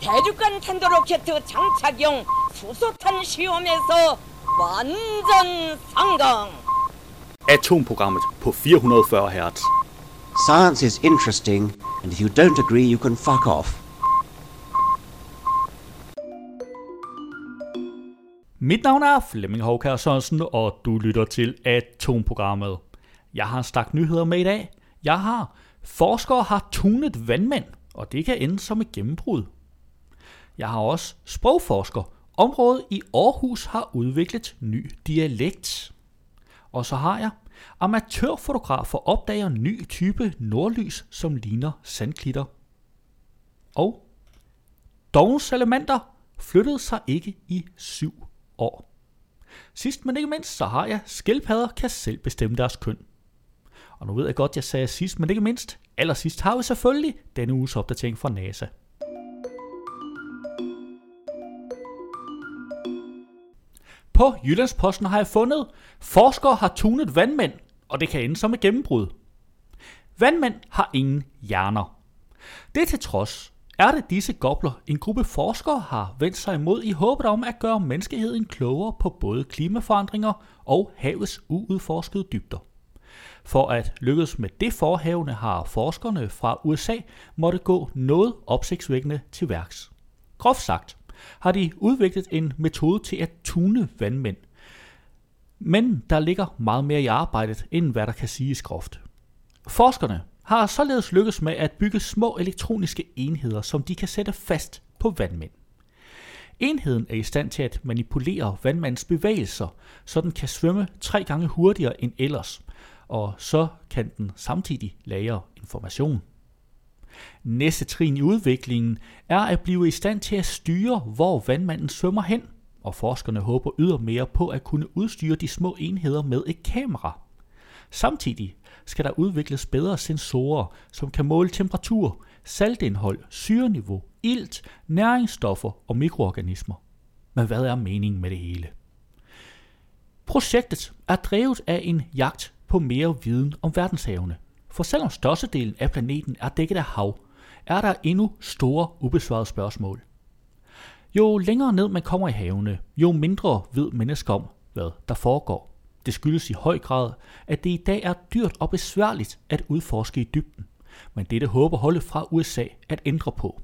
대륙간 탄도로켓 장착용 수소탄 시험에서 완전 성공. Atomprogrammet på 440 Hz. Science is interesting, and if you don't agree, you can fuck off. Mit navn er Flemming Håkær Sørensen, og du lytter til Atomprogrammet. Jeg har en stak nyheder med i dag. Jeg har Forskere har tunet vandmænd, og det kan ende som et gennembrud. Jeg har også sprogforsker. Området i Aarhus har udviklet ny dialekt. Og så har jeg amatørfotografer opdager ny type nordlys, som ligner sandklitter. Og Dogens elementer flyttede sig ikke i syv år. Sidst men ikke mindst, så har jeg skildpadder kan selv bestemme deres køn. Og nu ved jeg godt, jeg sagde sidst, men ikke mindst, allersidst har vi selvfølgelig denne uges opdatering fra NASA. På Jyllandsposten har jeg fundet, forskere har tunet vandmænd, og det kan ende som et gennembrud. Vandmænd har ingen hjerner. Det til trods er det disse gobler, en gruppe forskere har vendt sig imod i håbet om at gøre menneskeheden klogere på både klimaforandringer og havets uudforskede dybder. For at lykkes med det forhavne har forskerne fra USA måtte gå noget opsigtsvækkende til værks. Groft sagt har de udviklet en metode til at tune vandmænd. Men der ligger meget mere i arbejdet, end hvad der kan siges groft. Forskerne har således lykkes med at bygge små elektroniske enheder, som de kan sætte fast på vandmænd. Enheden er i stand til at manipulere vandmandens bevægelser, så den kan svømme tre gange hurtigere end ellers, og så kan den samtidig lagre information. Næste trin i udviklingen er at blive i stand til at styre, hvor vandmanden svømmer hen, og forskerne håber ydermere på at kunne udstyre de små enheder med et kamera. Samtidig skal der udvikles bedre sensorer, som kan måle temperatur, saltindhold, syreniveau, ilt, næringsstoffer og mikroorganismer. Men hvad er meningen med det hele? Projektet er drevet af en jagt på mere viden om verdenshavene. For selvom størstedelen af planeten er dækket af hav, er der endnu store ubesvarede spørgsmål. Jo længere ned man kommer i havene, jo mindre ved mennesker om, hvad der foregår. Det skyldes i høj grad, at det i dag er dyrt og besværligt at udforske i dybden, men dette håber holdet fra USA at ændre på.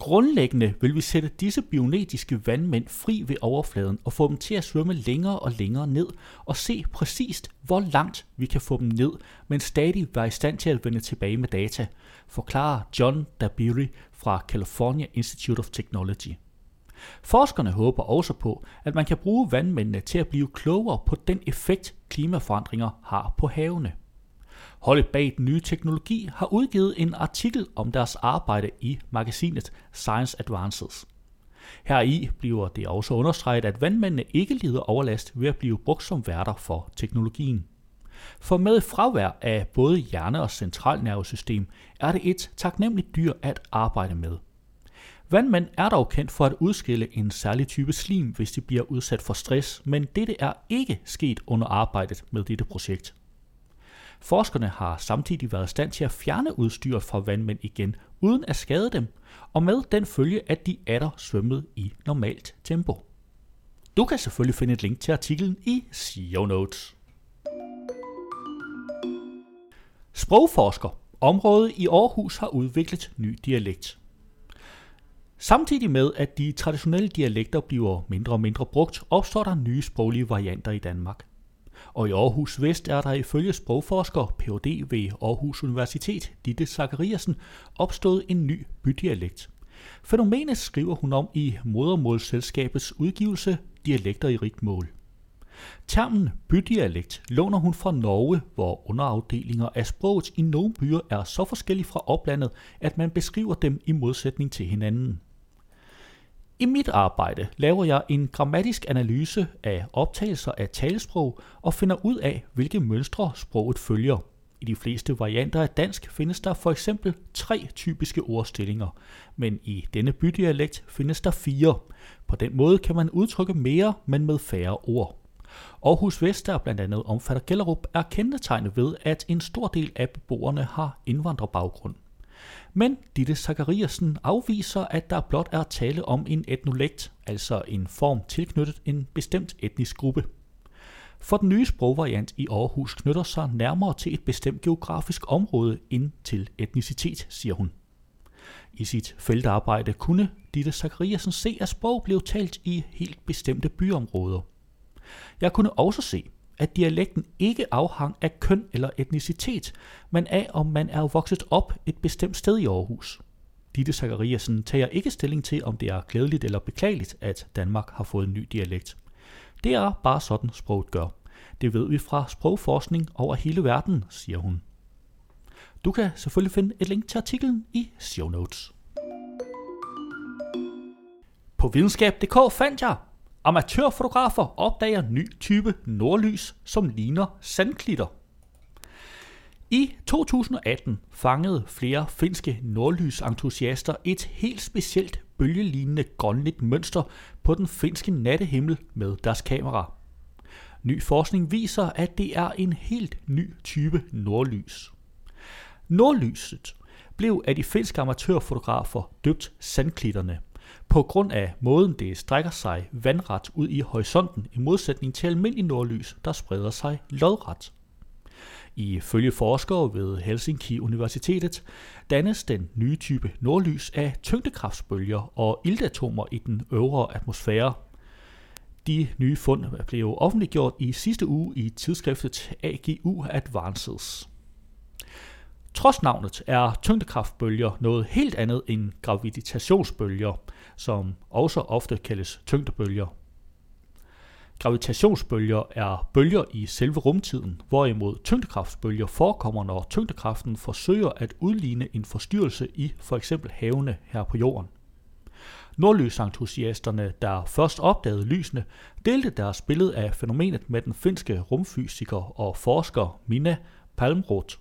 Grundlæggende vil vi sætte disse bionetiske vandmænd fri ved overfladen og få dem til at svømme længere og længere ned og se præcist, hvor langt vi kan få dem ned, men stadig være i stand til at vende tilbage med data, forklarer John Dabiri fra California Institute of Technology. Forskerne håber også på, at man kan bruge vandmændene til at blive klogere på den effekt, klimaforandringer har på havene. Holdet bag den nye teknologi har udgivet en artikel om deres arbejde i magasinet Science Advances. Heri bliver det også understreget, at vandmændene ikke lider overlast ved at blive brugt som værter for teknologien. For med fravær af både hjerne- og centralnervesystem er det et taknemmeligt dyr at arbejde med. Vandmænd er dog kendt for at udskille en særlig type slim, hvis de bliver udsat for stress, men dette er ikke sket under arbejdet med dette projekt. Forskerne har samtidig været i stand til at fjerne udstyret fra vandmænd igen, uden at skade dem, og med den følge, at de atter svømmede i normalt tempo. Du kan selvfølgelig finde et link til artiklen i show notes. Sprogforsker. Området i Aarhus har udviklet ny dialekt. Samtidig med, at de traditionelle dialekter bliver mindre og mindre brugt, opstår der nye sproglige varianter i Danmark. Og i Aarhus Vest er der ifølge sprogforsker Ph.D. ved Aarhus Universitet, Ditte Zachariasen, opstået en ny bydialekt. Fænomenet skriver hun om i Modermålsselskabets udgivelse Dialekter i rigt mål. Termen bydialekt låner hun fra Norge, hvor underafdelinger af sproget i nogle byer er så forskellige fra oplandet, at man beskriver dem i modsætning til hinanden. I mit arbejde laver jeg en grammatisk analyse af optagelser af talesprog og finder ud af, hvilke mønstre sproget følger. I de fleste varianter af dansk findes der for eksempel tre typiske ordstillinger, men i denne bydialekt findes der fire. På den måde kan man udtrykke mere, men med færre ord. Aarhus Vest, der blandt andet omfatter Gellerup, er kendetegnet ved, at en stor del af beboerne har indvandrerbaggrund. Men Ditte Zachariasen afviser, at der blot er tale om en etnolekt, altså en form tilknyttet en bestemt etnisk gruppe. For den nye sprogvariant i Aarhus knytter sig nærmere til et bestemt geografisk område end til etnicitet, siger hun. I sit feltarbejde kunne Ditte Zachariasen se, at sprog blev talt i helt bestemte byområder. Jeg kunne også se, at dialekten ikke afhang af køn eller etnicitet, men af om man er vokset op et bestemt sted i Aarhus. Ditte Zachariasen tager ikke stilling til, om det er glædeligt eller beklageligt, at Danmark har fået en ny dialekt. Det er bare sådan, sproget gør. Det ved vi fra sprogforskning over hele verden, siger hun. Du kan selvfølgelig finde et link til artiklen i show notes. På videnskab.dk fandt jeg, amatørfotografer opdager ny type nordlys, som ligner sandklitter. I 2018 fangede flere finske nordlysentusiaster et helt specielt bølgelignende grønligt mønster på den finske nattehimmel med deres kamera. Ny forskning viser, at det er en helt ny type nordlys. Nordlyset blev af de finske amatørfotografer døbt sandklitterne, på grund af måden det strækker sig vandret ud i horisonten i modsætning til almindelig nordlys, der spreder sig lodret. Ifølge forskere ved Helsinki Universitetet dannes den nye type nordlys af tyngdekraftsbølger og iltatomer i den øvre atmosfære. De nye fund blev offentliggjort i sidste uge i tidsskriftet AGU Advances. Trods navnet er tyngdekraftbølger noget helt andet end gravitationsbølger, som også ofte kaldes tyngdebølger. Gravitationsbølger er bølger i selve rumtiden, hvorimod tyngdekraftsbølger forekommer, når tyngdekraften forsøger at udligne en forstyrrelse i for eksempel havene her på jorden. Nordlysentusiasterne, der først opdagede lysene, delte deres billede af fænomenet med den finske rumfysiker og forsker Minna Palmroth.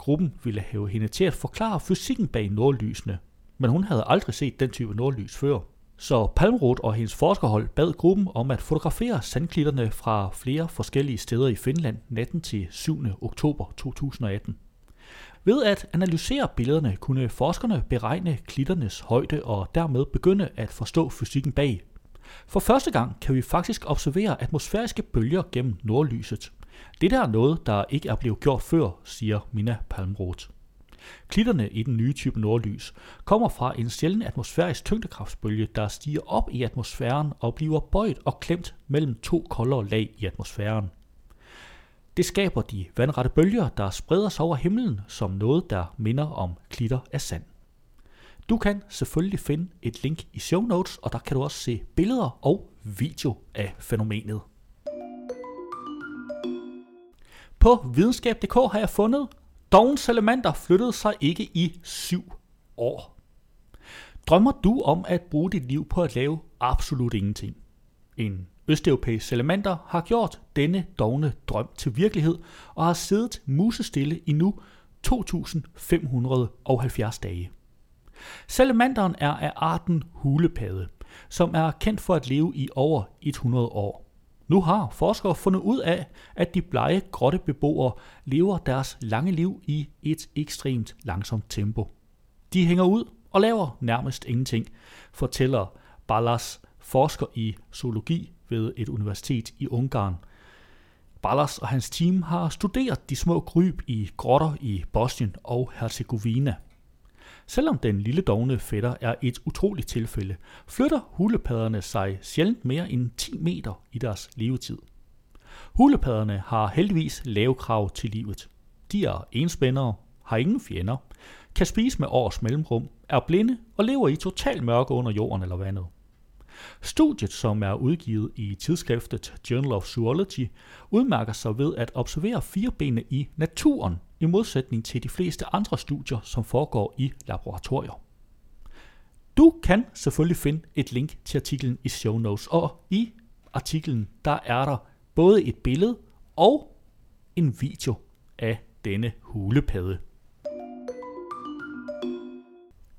Gruppen ville have hende til at forklare fysikken bag nordlysene, men hun havde aldrig set den type nordlys før. Så Palmroth og hendes forskerhold bad gruppen om at fotografere sandklitterne fra flere forskellige steder i Finland natten til 7. oktober 2018. Ved at analysere billederne kunne forskerne beregne klitternes højde og dermed begynde at forstå fysikken bag. For første gang kan vi faktisk observere atmosfæriske bølger gennem nordlyset. Det der er noget, der ikke er blevet gjort før, siger Mina Palmroth. Klitterne i den nye type nordlys kommer fra en sjælden atmosfærisk tyngdekraftsbølge, der stiger op i atmosfæren og bliver bøjet og klemt mellem to koldere lag i atmosfæren. Det skaber de vandrette bølger, der spreder sig over himlen som noget, der minder om klitter af sand. Du kan selvfølgelig finde et link i show notes, og der kan du også se billeder og video af fænomenet. På videnskab.dk har jeg fundet, Dogen salamander flyttede sig ikke i syv år. Drømmer du om at bruge dit liv på at lave absolut ingenting? En østeuropæisk salamander har gjort denne dogne drøm til virkelighed og har siddet musestille i nu 2570 dage. Salamanderen er af arten hulepade, som er kendt for at leve i over 100 år. Nu har forskere fundet ud af, at de blege grottebeboere lever deres lange liv i et ekstremt langsomt tempo. De hænger ud og laver nærmest ingenting, fortæller Ballas, forsker i zoologi ved et universitet i Ungarn. Ballas og hans team har studeret de små kryb i grotter i Bosnien og Herzegovina – Selvom den lille dogne fætter er et utroligt tilfælde, flytter hulepadderne sig sjældent mere end 10 meter i deres levetid. Hulepadderne har heldigvis lave krav til livet. De er enspændere, har ingen fjender, kan spise med års mellemrum, er blinde og lever i total mørke under jorden eller vandet. Studiet, som er udgivet i tidsskriftet Journal of Zoology, udmærker sig ved at observere firebenene i naturen i modsætning til de fleste andre studier, som foregår i laboratorier. Du kan selvfølgelig finde et link til artiklen i show notes, og i artiklen der er der både et billede og en video af denne hulepadde.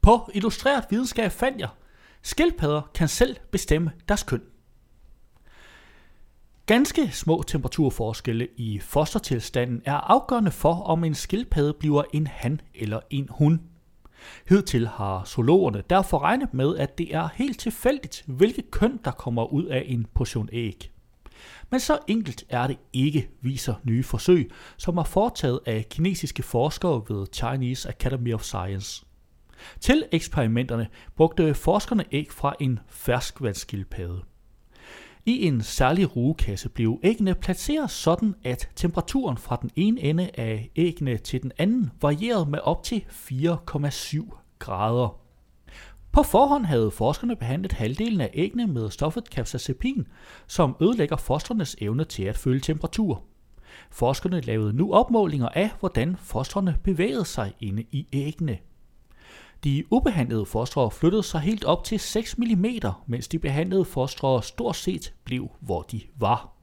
På Illustreret Videnskab fandt jeg, skildpadder kan selv bestemme deres køn. Ganske små temperaturforskelle i fostertilstanden er afgørende for, om en skildpadde bliver en han eller en hun. Hidtil har zoologerne derfor regnet med, at det er helt tilfældigt, hvilket køn der kommer ud af en portion æg. Men så enkelt er det ikke, viser nye forsøg, som er foretaget af kinesiske forskere ved Chinese Academy of Science. Til eksperimenterne brugte forskerne æg fra en ferskvandsskildpadde. I en særlig rugekasse blev æggene placeret sådan, at temperaturen fra den ene ende af æggene til den anden varierede med op til 4,7 grader. På forhånd havde forskerne behandlet halvdelen af æggene med stoffet capsaicin, som ødelægger fostrenes evne til at følge temperatur. Forskerne lavede nu opmålinger af, hvordan fostrene bevægede sig inde i æggene. De ubehandlede fostre flyttede sig helt op til 6 mm, mens de behandlede fostre stort set blev, hvor de var.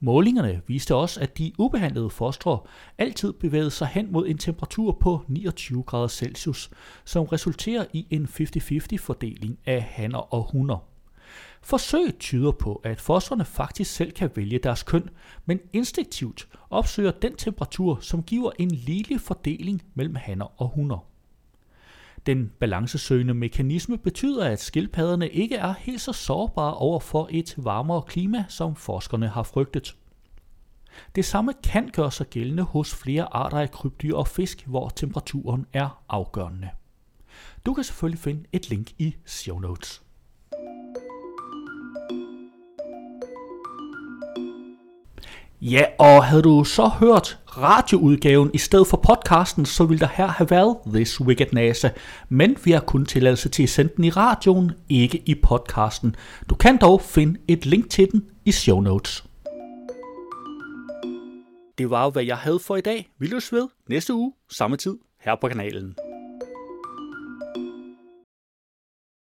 Målingerne viste også, at de ubehandlede fostre altid bevægede sig hen mod en temperatur på 29 grader Celsius, som resulterer i en 50-50 fordeling af hanner og hunder. Forsøg tyder på, at fostrene faktisk selv kan vælge deres køn, men instinktivt opsøger den temperatur, som giver en ligelig fordeling mellem hanner og hunder. Den balancesøgende mekanisme betyder, at skildpadderne ikke er helt så sårbare over for et varmere klima, som forskerne har frygtet. Det samme kan gøre sig gældende hos flere arter af krybdyr og fisk, hvor temperaturen er afgørende. Du kan selvfølgelig finde et link i show notes. Ja, og havde du så hørt radioudgaven i stedet for podcasten, så ville der her have været This Wicked NASA. Men vi har kun tilladelse til at sende den i radioen, ikke i podcasten. Du kan dog finde et link til den i show notes. Det var jo, hvad jeg havde for i dag. Vi løs ved næste uge, samme tid, her på kanalen.